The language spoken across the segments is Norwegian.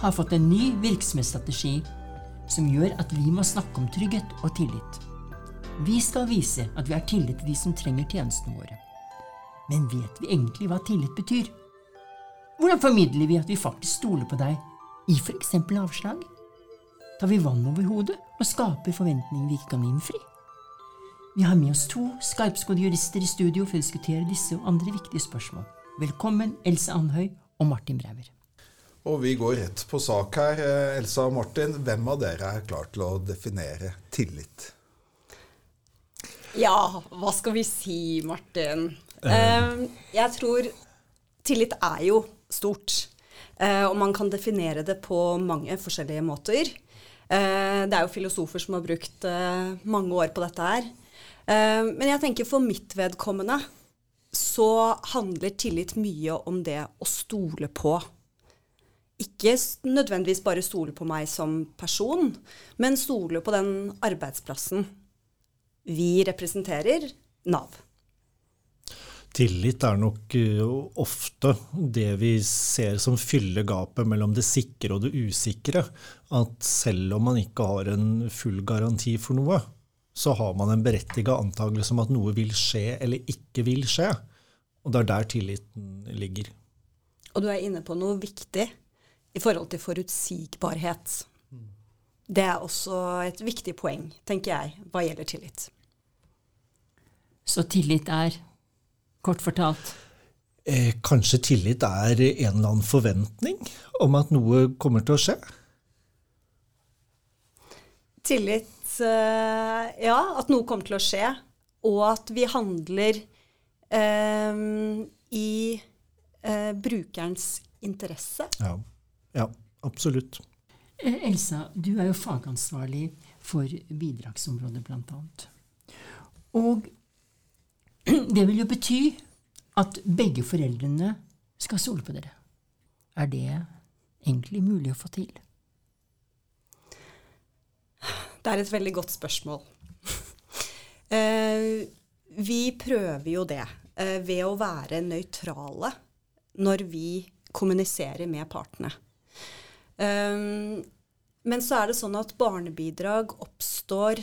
har fått en ny virksomhetsstrategi som gjør at vi må snakke om trygghet og tillit. Vi skal vise at vi har tillit til de som trenger tjenestene våre. Men vet vi egentlig hva tillit betyr? Hvordan formidler vi at vi faktisk stoler på deg i f.eks. avslag? Tar vi vann over hodet og skaper forventninger vi ikke kan innfri? Vi har med oss to skarpskodde jurister i studio for å diskutere disse og andre viktige spørsmål. Velkommen, Else Andhøy og Martin Brauer. Og vi går rett på sak her. Eh, Elsa og Martin, hvem av dere er klar til å definere tillit? Ja, hva skal vi si, Martin? Uh, jeg tror tillit er jo stort. Uh, og man kan definere det på mange forskjellige måter. Uh, det er jo filosofer som har brukt mange år på dette her. men jeg tenker for mitt vedkommende så handler tillit mye om det å stole på. Ikke nødvendigvis bare stole på meg som person, men stole på den arbeidsplassen vi representerer, Nav. Tillit er nok eh, ofte det vi ser som fyller gapet mellom det sikre og det usikre. At selv om man ikke har en full garanti for noe, så har man en berettiget antakelse om at noe vil skje eller ikke vil skje. Og det er der tilliten ligger. Og du er inne på noe viktig i forhold til forutsigbarhet. Det er også et viktig poeng, tenker jeg, hva gjelder tillit. Så tillit er, kort fortalt eh, Kanskje tillit er en eller annen forventning om at noe kommer til å skje? Tillit eh, Ja, at noe kommer til å skje, og at vi handler eh, i eh, brukerens interesse. Ja. Ja, absolutt. Eh, Elsa, du er jo fagansvarlig for bidragsområdet, bl.a. Og det vil jo bety at begge foreldrene skal stole på dere. Er det egentlig mulig å få til? Det er et veldig godt spørsmål. Eh, vi prøver jo det eh, ved å være nøytrale når vi kommuniserer med partene. Eh, men så er det sånn at barnebidrag oppstår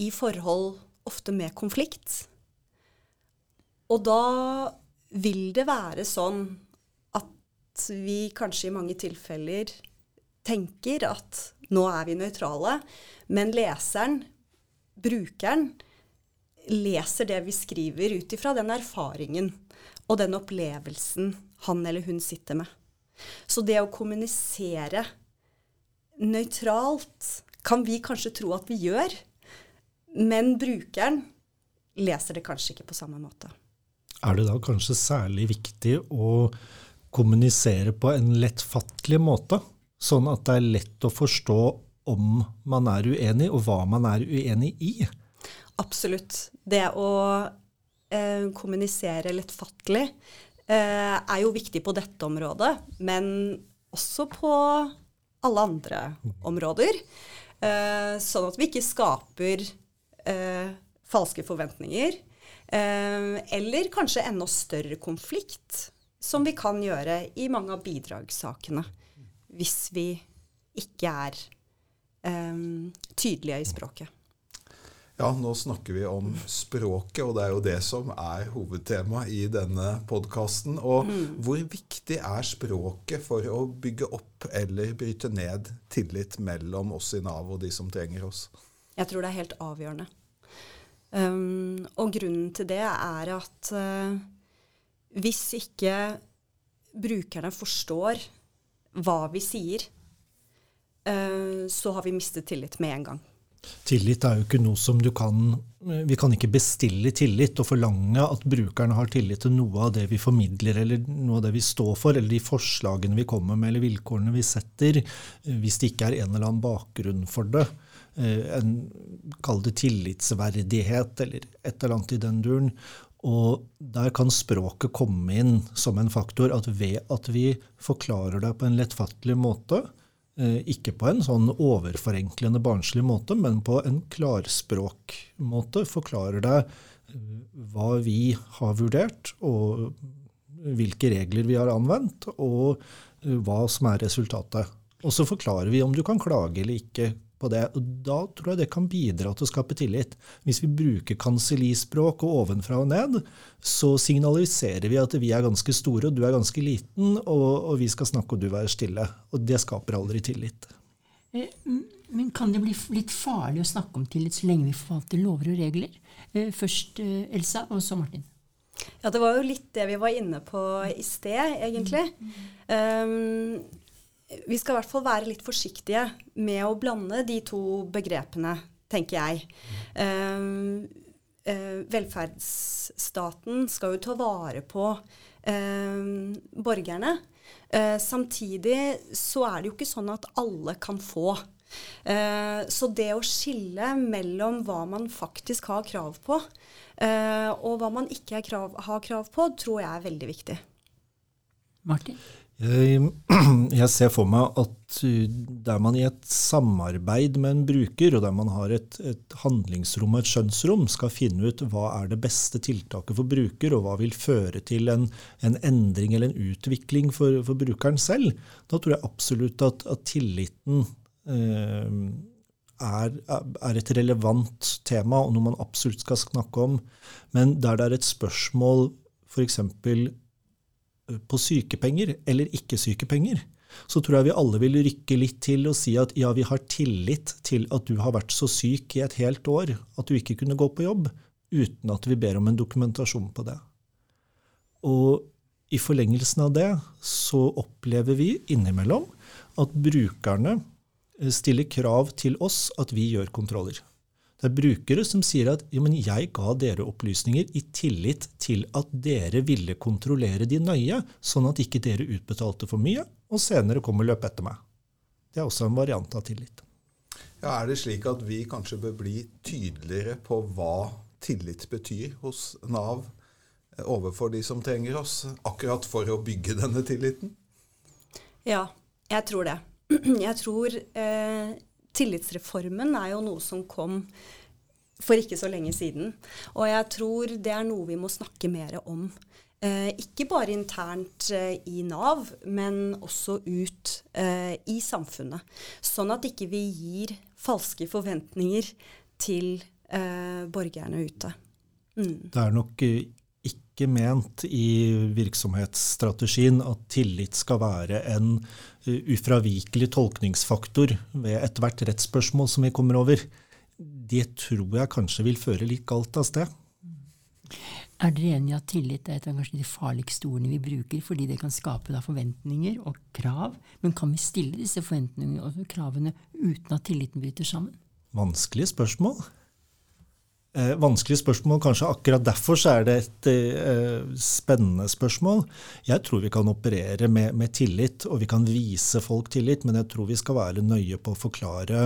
i forhold ofte med konflikt. Og da vil det være sånn at vi kanskje i mange tilfeller tenker at nå er vi nøytrale, men leseren, brukeren, leser det vi skriver ut ifra den erfaringen og den opplevelsen han eller hun sitter med. Så det å kommunisere nøytralt kan vi kanskje tro at vi gjør, men brukeren leser det kanskje ikke på samme måte. Er det da kanskje særlig viktig å kommunisere på en lettfattelig måte? Sånn at det er lett å forstå om man er uenig, og hva man er uenig i? Absolutt. Det å eh, kommunisere lettfattelig er jo viktig på dette området, men også på alle andre områder. Eh, sånn at vi ikke skaper eh, falske forventninger. Eh, eller kanskje enda større konflikt, som vi kan gjøre i mange av bidragssakene. Hvis vi ikke er eh, tydelige i språket. Ja, nå snakker vi om språket, og det er jo det som er hovedtema i denne podkasten. Og mm. hvor viktig er språket for å bygge opp eller bryte ned tillit mellom oss i Nav og de som trenger oss? Jeg tror det er helt avgjørende. Um, og grunnen til det er at uh, hvis ikke brukerne forstår hva vi sier, uh, så har vi mistet tillit med en gang. Tillit er jo ikke noe som du kan Vi kan ikke bestille tillit og forlange at brukerne har tillit til noe av det vi formidler, eller noe av det vi står for, eller de forslagene vi kommer med, eller vilkårene vi setter, hvis det ikke er en eller annen bakgrunn for det. Eh, en, Kall det tillitsverdighet, eller et eller annet i den duren. Og der kan språket komme inn som en faktor. At ved at vi forklarer det på en lettfattelig måte, eh, ikke på en sånn overforenklende barnslig måte, men på en klarspråkmåte, forklarer det eh, hva vi har vurdert, og hvilke regler vi har anvendt, og eh, hva som er resultatet. Og så forklarer vi om du kan klage eller ikke på det. og Da tror jeg det kan bidra til å skape tillit. Hvis vi bruker kansellispråk og ovenfra og ned, så signaliserer vi at vi er ganske store og du er ganske liten, og, og vi skal snakke og du være stille. Og det skaper aldri tillit. Eh, men kan det bli litt farlig å snakke om tillit så lenge vi forvalter lover og regler? Eh, først eh, Elsa, og så Martin. Ja, det var jo litt det vi var inne på i sted, egentlig. Um, vi skal i hvert fall være litt forsiktige med å blande de to begrepene, tenker jeg. Um, uh, velferdsstaten skal jo ta vare på um, borgerne. Uh, samtidig så er det jo ikke sånn at alle kan få. Uh, så det å skille mellom hva man faktisk har krav på, og hva man ikke krav, har krav på, tror jeg er veldig viktig. Martin? Jeg, ser for meg at uh, der man i et samarbeid med en bruker, og der man har et, et, handlingsrom og et skjønnsrom, skal finne ut hva er det beste tiltaket for bruker, og hva vil føre til en, en endring eller en utvikling for, for, brukeren selv, da tror jeg absolutt at, at tilliten eh, er, er, et relevant tema, og noe man absolutt skal snakke om. Men der det er et spørsmål f.eks på sykepenger eller ikke sykepenger, så tror jeg vi alle vil rykke litt til og si at ja, vi har tillit til at du har vært så syk i et helt år at du ikke kunne gå på jobb, uten at vi ber om en dokumentasjon på det. Og i forlengelsen av det så opplever vi innimellom at brukerne stiller krav til oss at vi gjør kontroller. Det er brukere som sier at jo, men jeg ga dere opplysninger i tillit til at dere ville kontrollere de nøye, sånn at ikke dere utbetalte for mye og senere kom og løp etter meg. Det er også en variant av tillit. Ja, Er det slik at vi kanskje bør bli tydeligere på hva tillit betyr hos Nav eh, overfor de som trenger oss, akkurat for å bygge denne tilliten? Ja, jeg tror det. Jeg tror eh, tillitsreformen er jo noe som kom for ikke så lenge siden. Og jeg tror det er noe vi må snakke mer om. Eh, ikke bare internt eh, i Nav, men også ut eh, i samfunnet. Sånn at ikke vi gir falske forventninger til eh, borgerne ute. Mm. Det er nok eh, ikke ment i virksomhetsstrategien at tillit skal være en eh, ufravikelig tolkningsfaktor ved ethvert rettsspørsmål som vi kommer over. Det tror jeg kanskje vil føre litt galt av sted. Er dere enig i at tillit er et av de farligste ordene vi bruker, fordi det kan skape forventninger og krav? Men kan vi stille disse forventningene og kravene uten at tilliten bryter sammen? Vanskelige spørsmål. Eh, vanskelig spørsmål. Kanskje akkurat derfor så er det et eh, spennende spørsmål. Jeg tror vi kan operere med, med, tillit, og vi kan vise folk tillit, men jeg tror vi skal være nøye på å forklare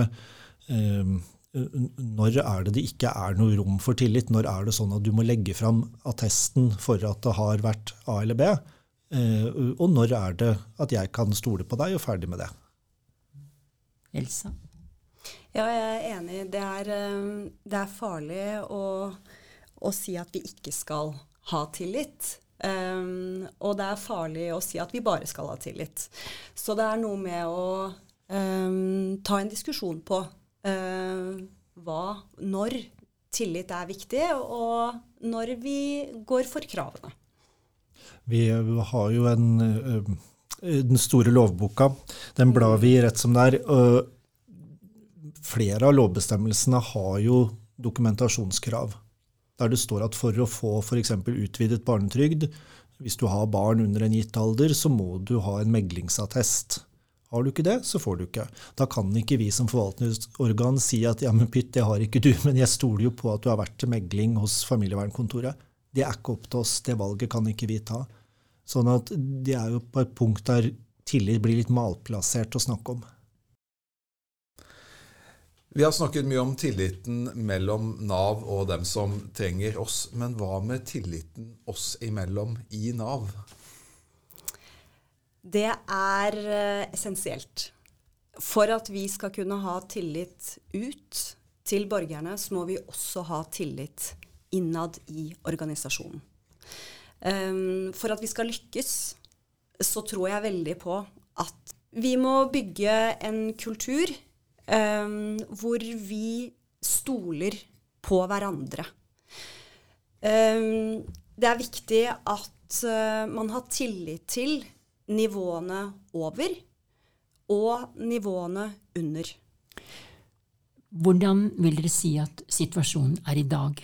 eh, når er det det ikke er noe rom for tillit? Når er det sånn at du må legge fram attesten for at det har vært A eller B? Eh, og når er det at jeg kan stole på deg, og ferdig med det? Elsa? Ja, jeg er enig. Det er, eh, det er farlig å, å, si at vi ikke skal ha tillit. Um, og det er farlig å si at vi bare skal ha tillit. Så det er noe med å um, ta en diskusjon på uh, hva, når tillit er viktig, og når vi går for kravene. Vi har jo en, den store lovboka. Den blar vi rett som det er flere av lovbestemmelsene har jo dokumentasjonskrav. Der det står at for å få f.eks. utvidet barnetrygd, hvis du har barn under en gitt alder, så må du ha en meglingsattest. Har du ikke det, så får du ikke. Da kan ikke vi som forvaltningsorgan si at ja, men pytt, det har ikke du, men jeg stoler jo på at du har vært til megling hos familievernkontoret. Det er ikke opp til oss. Det valget kan ikke vi ta. Sånn at det er jo på et punkt der tillit blir litt malplassert å snakke om. Vi har snakket mye om tilliten mellom Nav og dem som trenger oss. Men hva med tilliten oss imellom i Nav? Det er eh, essensielt. For at vi skal kunne ha tillit ut til borgerne, så må vi også ha tillit innad i organisasjonen. Um, for at vi skal lykkes, så tror jeg veldig på at vi må bygge en kultur eh, hvor vi stoler på hverandre. Um, det er viktig at uh, man har tillit til nivåene over og nivåene under. Hvordan vil dere si at situasjonen er i dag?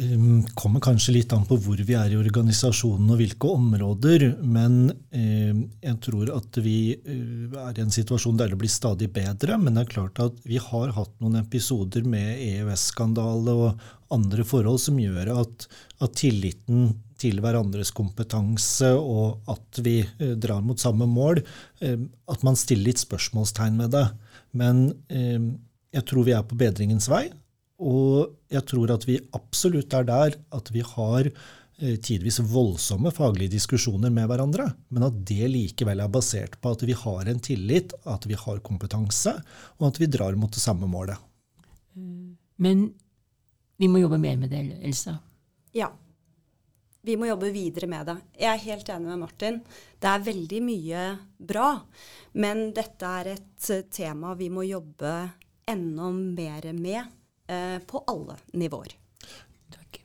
Um, kommer kanskje litt an på hvor vi er i organisasjonen og hvilke områder, men um, jeg tror at vi uh, er i en situasjon der det blir stadig bedre. Men det er klart at vi har hatt noen episoder med EØS-skandale og andre forhold som gjør at, at, tilliten til hverandres kompetanse og at vi uh, drar mot samme mål, uh, at man stiller litt spørsmålstegn med det. Men jeg tror vi er på bedringens vei. Og jeg tror at vi absolutt er der at vi har eh, tidvis voldsomme faglige diskusjoner med hverandre, men at det likevel er basert på at vi har en tillit, at vi har kompetanse, og at vi drar mot det samme målet. Men vi må jobbe mer med det, Elsa? Ja. Vi må jobbe videre med det. Jeg er helt enig med Martin. Det er veldig mye bra, men dette er et tema vi må jobbe enda mer med Eh, på alle nivåer.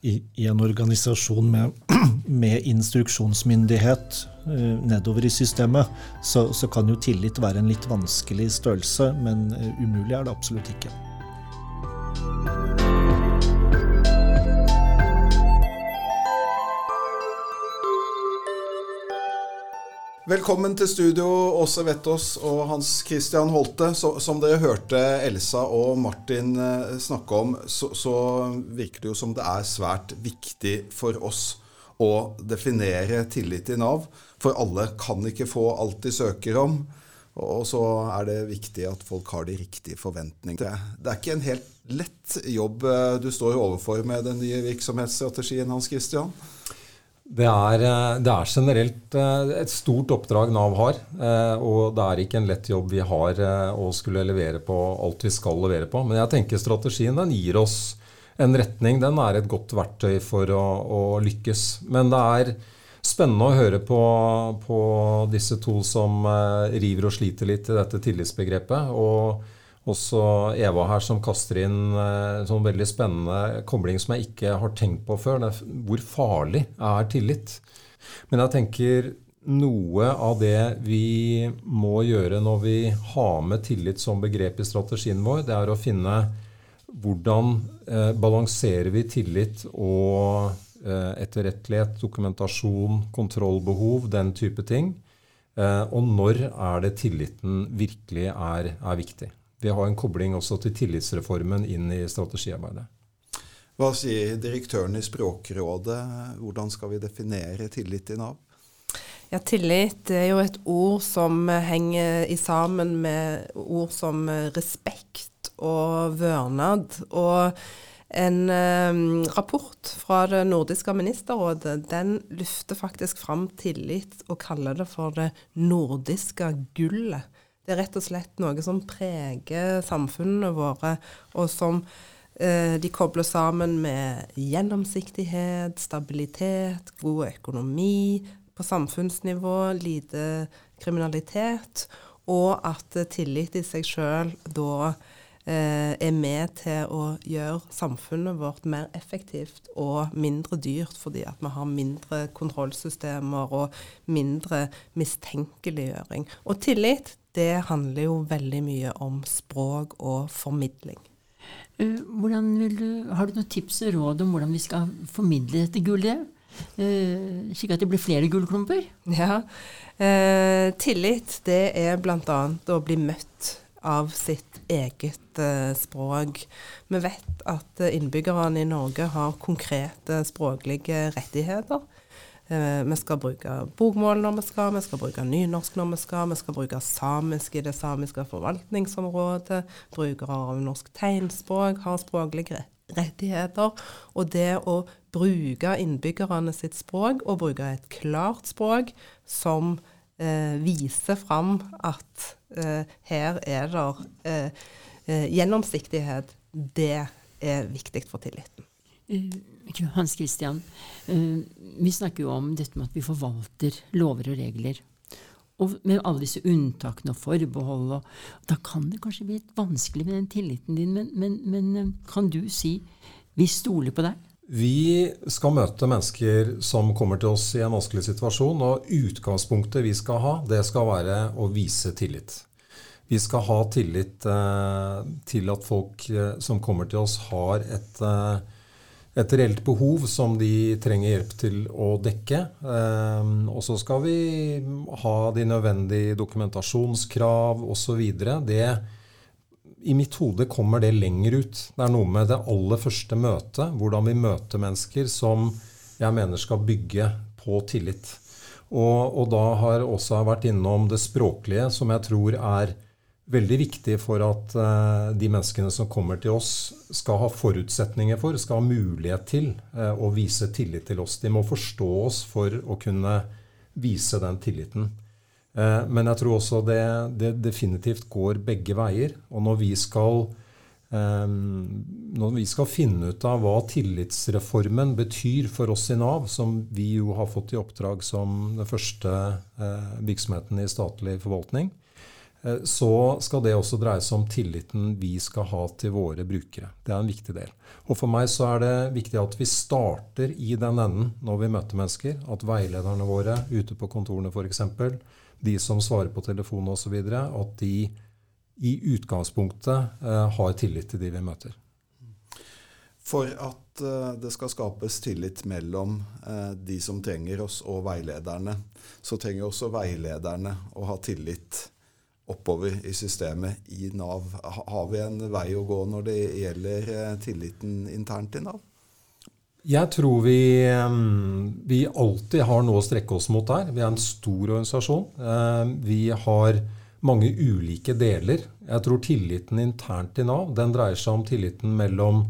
I, I, en organisasjon med, med instruksjonsmyndighet uh, nedover i systemet, så, så, kan jo tillit være en litt vanskelig størrelse, men uh, umulig er det absolutt ikke. Velkommen til studio, Åse Vettås og Hans Christian Holte. Så, som dere hørte Elsa og Martin eh, snakke om, så, så, virker det jo som det er svært viktig for oss å definere tillit i Nav. For alle kan ikke få alt de søker om. Og så er det viktig at folk har de riktige forventningene. Det er ikke en helt lett jobb eh, du står overfor med den nye virksomhetsstrategien, Hans Christian? Det er, eh, det er, generelt eh, et stort oppdrag Nav har. Eh, og det er ikke en lett jobb vi har å skulle levere på alt vi skal levere på. Men jeg tenker strategien den gir oss en retning. Den er et godt verktøy for å, å lykkes. Men det er spennende å høre på, på disse to som river og sliter litt i dette tillitsbegrepet. og også Eva her som kaster inn en eh, sånn veldig spennende kobling som jeg ikke har tenkt på før. Hvor farlig er tillit? Men jeg tenker noe av det vi må gjøre når vi har med tillit som begrep i strategien vår, det er å finne hvordan eh, balanserer vi tillit og eh, etterrettelighet, dokumentasjon, kontrollbehov, den type ting. Eh, og når er det tilliten virkelig er, er viktig? Vi har en kobling også til tillitsreformen inn i strategiarbeidet. Hva sier direktøren i Språkrådet? Hvordan skal vi definere tillit i Nav? Ja, Tillit er jo et ord som henger i sammen med ord som respekt og vørnad. Og en eh, rapport fra det nordiske ministerrådet den løfter faktisk fram tillit og kaller det for det nordiske gullet. Det er rett og slett noe som preger samfunnene våre, og som eh, de kobler sammen med gjennomsiktighet, stabilitet, god økonomi på samfunnsnivå, lite kriminalitet, og at tillit i seg sjøl da er med til å gjøre samfunnet vårt mer effektivt og mindre dyrt, fordi at vi har mindre kontrollsystemer og mindre mistenkeliggjøring. Og tillit det handler jo veldig mye om språk og formidling. Eh, du, har du noen tips og råd om hvordan vi skal formidle dette gullet? Uh, slik at det blir flere gullklumper? Ja. Uh, tillit, det er bl.a. å bli møtt av sitt eget uh, språk. Vi vet at innbyggerne i Norge har konkrete språklige rettigheter. Eh, vi skal bruke bokmål når vi skal, vi skal bruke nynorsk når vi skal, vi skal bruke samisk i det samiske forvaltningsområdet. Brukere av norsk tegnspråk har språklige rettigheter. Og det å bruke innbyggerne sitt språk, og bruke et klart språk som eh, viser fram at eh, her er det eh, eh, gjennomsiktighet, det er viktig for tilliten. Hans Christian, vi snakker jo om dette med at vi forvalter lover og regler. og med alle disse unntakene og forbehold, og, da kan det kanskje bli litt vanskelig med den tilliten din. Men, men, men eh, kan du si vi stoler på deg? Vi skal møte mennesker som kommer til oss i en vanskelig situasjon, og utgangspunktet vi skal ha, det skal være å vise tillit. Vi skal ha tillit eh, til at folk eh, som kommer til oss, har et eh, et reelt behov som de trenger hjelp til å dekke. Um, og så skal vi ha de nødvendige dokumentasjonskrav osv. I mitt hode kommer det lenger ut. Det er noe med det aller første møtet. Hvordan vi møter mennesker som jeg mener skal bygge på tillit. Og, og da har også vært innom det språklige, som jeg tror er veldig viktig for at uh, de menneskene som kommer til oss, skal ha forutsetninger for, skal ha mulighet til uh, å vise tillit til oss. De må forstå oss for å kunne vise den tilliten. Uh, men jeg tror også det, det, definitivt går begge veier. Og når vi skal når vi skal finne ut av hva tillitsreformen betyr for oss i Nav, som vi jo har fått i oppdrag som den første virksomheten i statlig forvaltning, Eh, så skal det også dreie seg om tilliten vi skal ha til våre brukere. Det er en viktig del. Og For meg så er det viktig at vi starter i den enden når vi møter mennesker. At veilederne våre ute på kontorene f.eks., de som svarer på telefon osv., at de i utgangspunktet eh, har tillit til de vi møter. For at eh, det skal skapes tillit mellom de som trenger oss og veilederne, så trenger også veilederne å ha tillit oppover i systemet i Nav. Har vi en vei å gå når det gjelder eh, tilliten internt i Nav? Jeg tror vi, eh, vi alltid har noe å strekke oss mot der. Vi er en stor organisasjon. Eh, vi har mange ulike deler. Jeg tror tilliten internt i Nav den dreier seg om tilliten mellom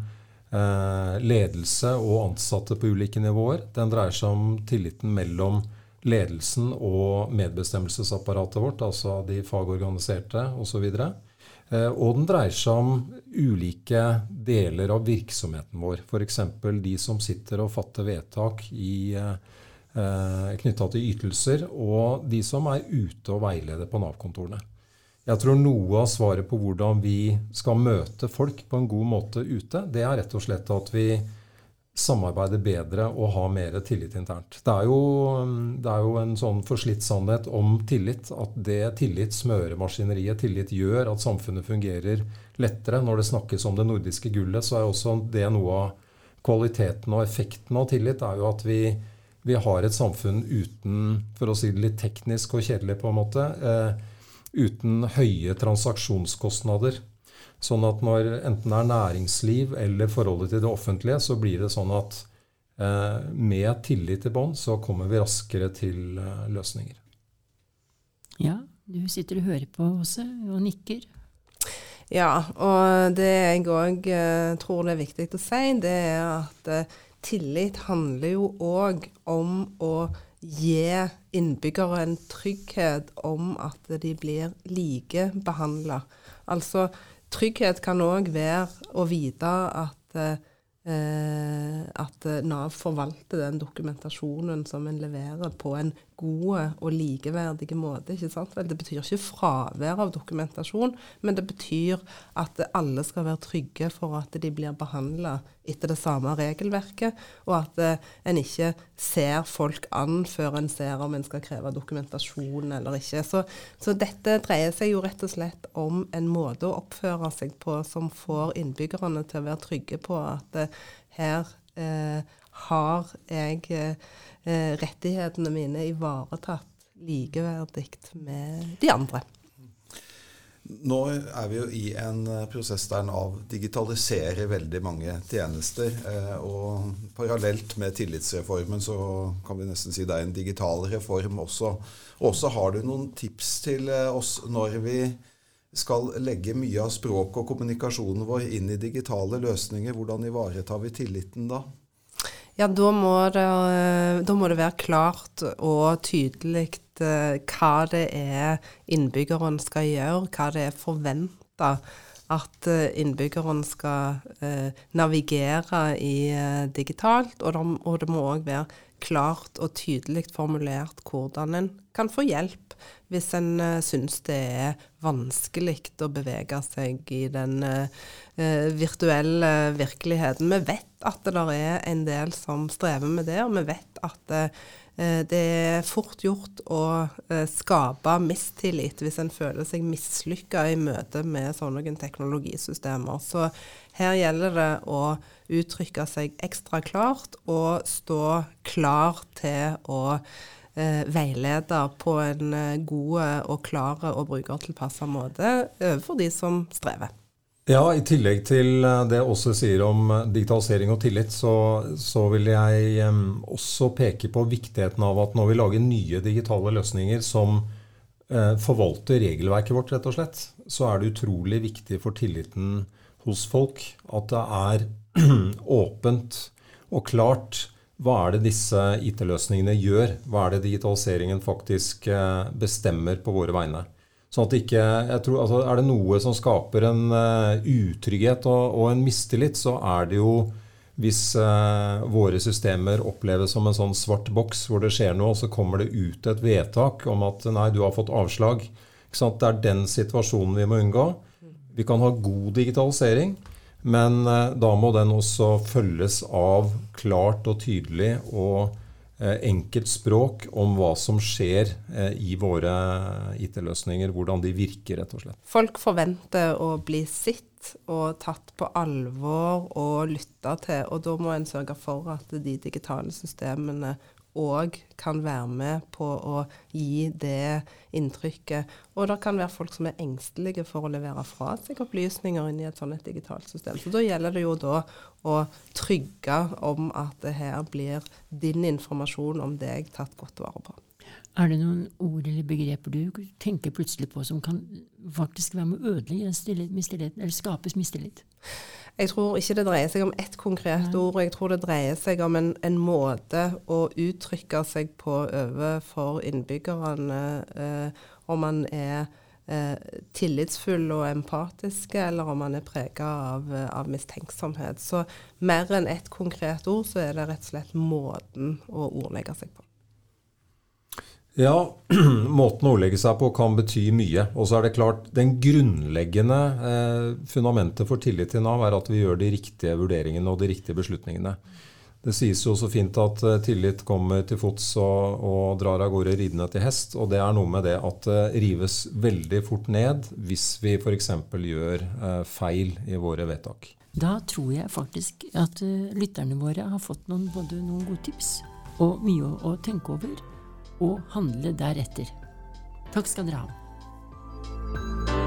ledelse og ansatte på ulike nivåer. Den dreier seg om tilliten mellom ledelsen og medbestemmelsesapparatet vårt, altså de fagorganiserte osv. Og, så eh, og den dreier seg om ulike deler av virksomheten vår. F.eks. de som sitter og fatter vedtak eh, knytta til ytelser, og de som er ute og veileder på Nav-kontorene. Jeg tror noe av svaret på hvordan vi skal møte folk på en god måte ute, det er rett og slett at vi samarbeide bedre og ha mer tillit internt. Det er, jo, det er jo en sånn forslitt sannhet om tillit. At det tillit smører maskineriet. Tillit gjør at samfunnet fungerer lettere. Når det snakkes om det nordiske gullet, så er også det noe av kvaliteten og effekten av tillit. er jo at vi, vi har et samfunn uten, for å si det litt teknisk og kjedelig på en måte, eh, uten høye transaksjonskostnader. Sånn at når enten det er næringsliv eller forholdet til det offentlige, så blir det sånn at eh, med tillit i bånd, så kommer vi raskere til eh, løsninger. Ja, du sitter og hører på også, og nikker. Ja, og det jeg òg eh, tror det er viktig å si, det er at eh, tillit handler jo òg om å gi innbyggere en trygghet om at de blir likebehandla. Altså Trygghet kan òg være å vite at, eh, at Nav forvalter den dokumentasjonen som en leverer, på en god og likeverdig måte. ikke sant? Det betyr ikke fravær av dokumentasjon, men det betyr at alle skal være trygge for at de blir behandla etter det samme regelverket, og at uh, en ikke ser folk an før en ser om en skal kreve dokumentasjon eller ikke. Så, så, dette dreier seg jo rett og slett om en måte å oppføre seg på som får innbyggerne til å være trygge på at uh, her uh, har jeg eh, rettighetene mine ivaretatt likeverdig med de andre. Nå er vi jo i en eh, prosess der Nav digitaliserer veldig mange tjenester. Eh, og parallelt med tillitsreformen så kan vi nesten si det er en digital reform også. Og så har du noen tips til eh, oss når vi skal legge mye av språket og kommunikasjonen vår inn i digitale løsninger. Hvordan ivaretar vi tilliten da? Ja, da må, det, da må det være klart og tydelig eh, hva det er innbyggeren skal gjøre, hva det er forventa at eh, innbyggeren skal eh, navigere i digitalt. Og det må òg være klart og tydelig formulert hvordan en kan få hjelp hvis en uh, syns det er vanskelig å bevege seg i den uh, virtuelle virkeligheten. Vi vet at det er en del som strever med det, og vi vet at uh, det er fort gjort å skape mistillit hvis en føler seg mislykka i møte med sånne teknologisystemer. Så her gjelder det å uttrykke seg ekstra klart og stå klar til å veileder veilede på en eh, god og klar og brukertilpassa måte overfor de som strever. Ja, I tillegg til det det Åse sier om eh, digitalisering og tillit, så, så vil jeg også peke på viktigheten av at når vi lager nye digitale løsninger som uh, forvalter regelverket vårt, rett og slett, så er det utrolig viktig for tilliten hos folk. At det er åpent og klart. Hva er det disse IT-løsningene gjør? Hva er det digitaliseringen faktisk eh, bestemmer på våre vegne? Sånn at ikke, jeg tror, altså Er det noe som skaper en uh, utrygghet og, og, en mistillit, så er det jo hvis uh, våre systemer oppleves som en sånn svart boks hvor det skjer noe, og så kommer det ut et vedtak om at nei, du har fått avslag. Det er den situasjonen vi må unngå. Vi kan ha god digitalisering, men uh, da må den også følges av klart og tydelig og enkelt språk om hva som skjer eh, i våre IT-løsninger, hvordan de virker, rett og slett. Folk forventer å bli sett og tatt på alvor og lytta til, og da må en sørge for at de digitale systemene òg kan være med på å gi det inntrykket. Og det kan være folk som er engstelige for å levere fra seg opplysninger inn i et sånt digitalt system. Så da gjelder det jo da å trygge om at det her blir din informasjon om deg tatt godt vare på. Er det noen ord eller begreper du tenker plutselig på som kan faktisk være med å ødelegge mistilliten, eller skapes mistillit? Jeg tror ikke det dreier seg om ett konkret ord. Jeg tror det dreier seg om en, en måte å uttrykke seg på overfor innbyggerne. Eh, om man er eh, tillitsfull og empatisk, eller om man er prega av, av, mistenksomhet. Så mer enn ett konkret ord, så er det rett og slett måten å ordlegge seg på. Ja, måten å ordlegge seg på kan bety mye. Og så er det klart, den grunnleggende eh, fundamentet for tillit til Nav er at vi gjør de riktige vurderingene og de riktige beslutningene. Det sies jo så fint at eh, tillit kommer til fots og, og, drar av gårde ridende til hest. Og det er noe med det at det rives veldig fort ned hvis vi f.eks. gjør eh, feil i våre vedtak. Da tror jeg faktisk at lytterne våre har fått noen, både noen gode tips og mye å, å tenke over og handle deretter. Takk skal dere ha.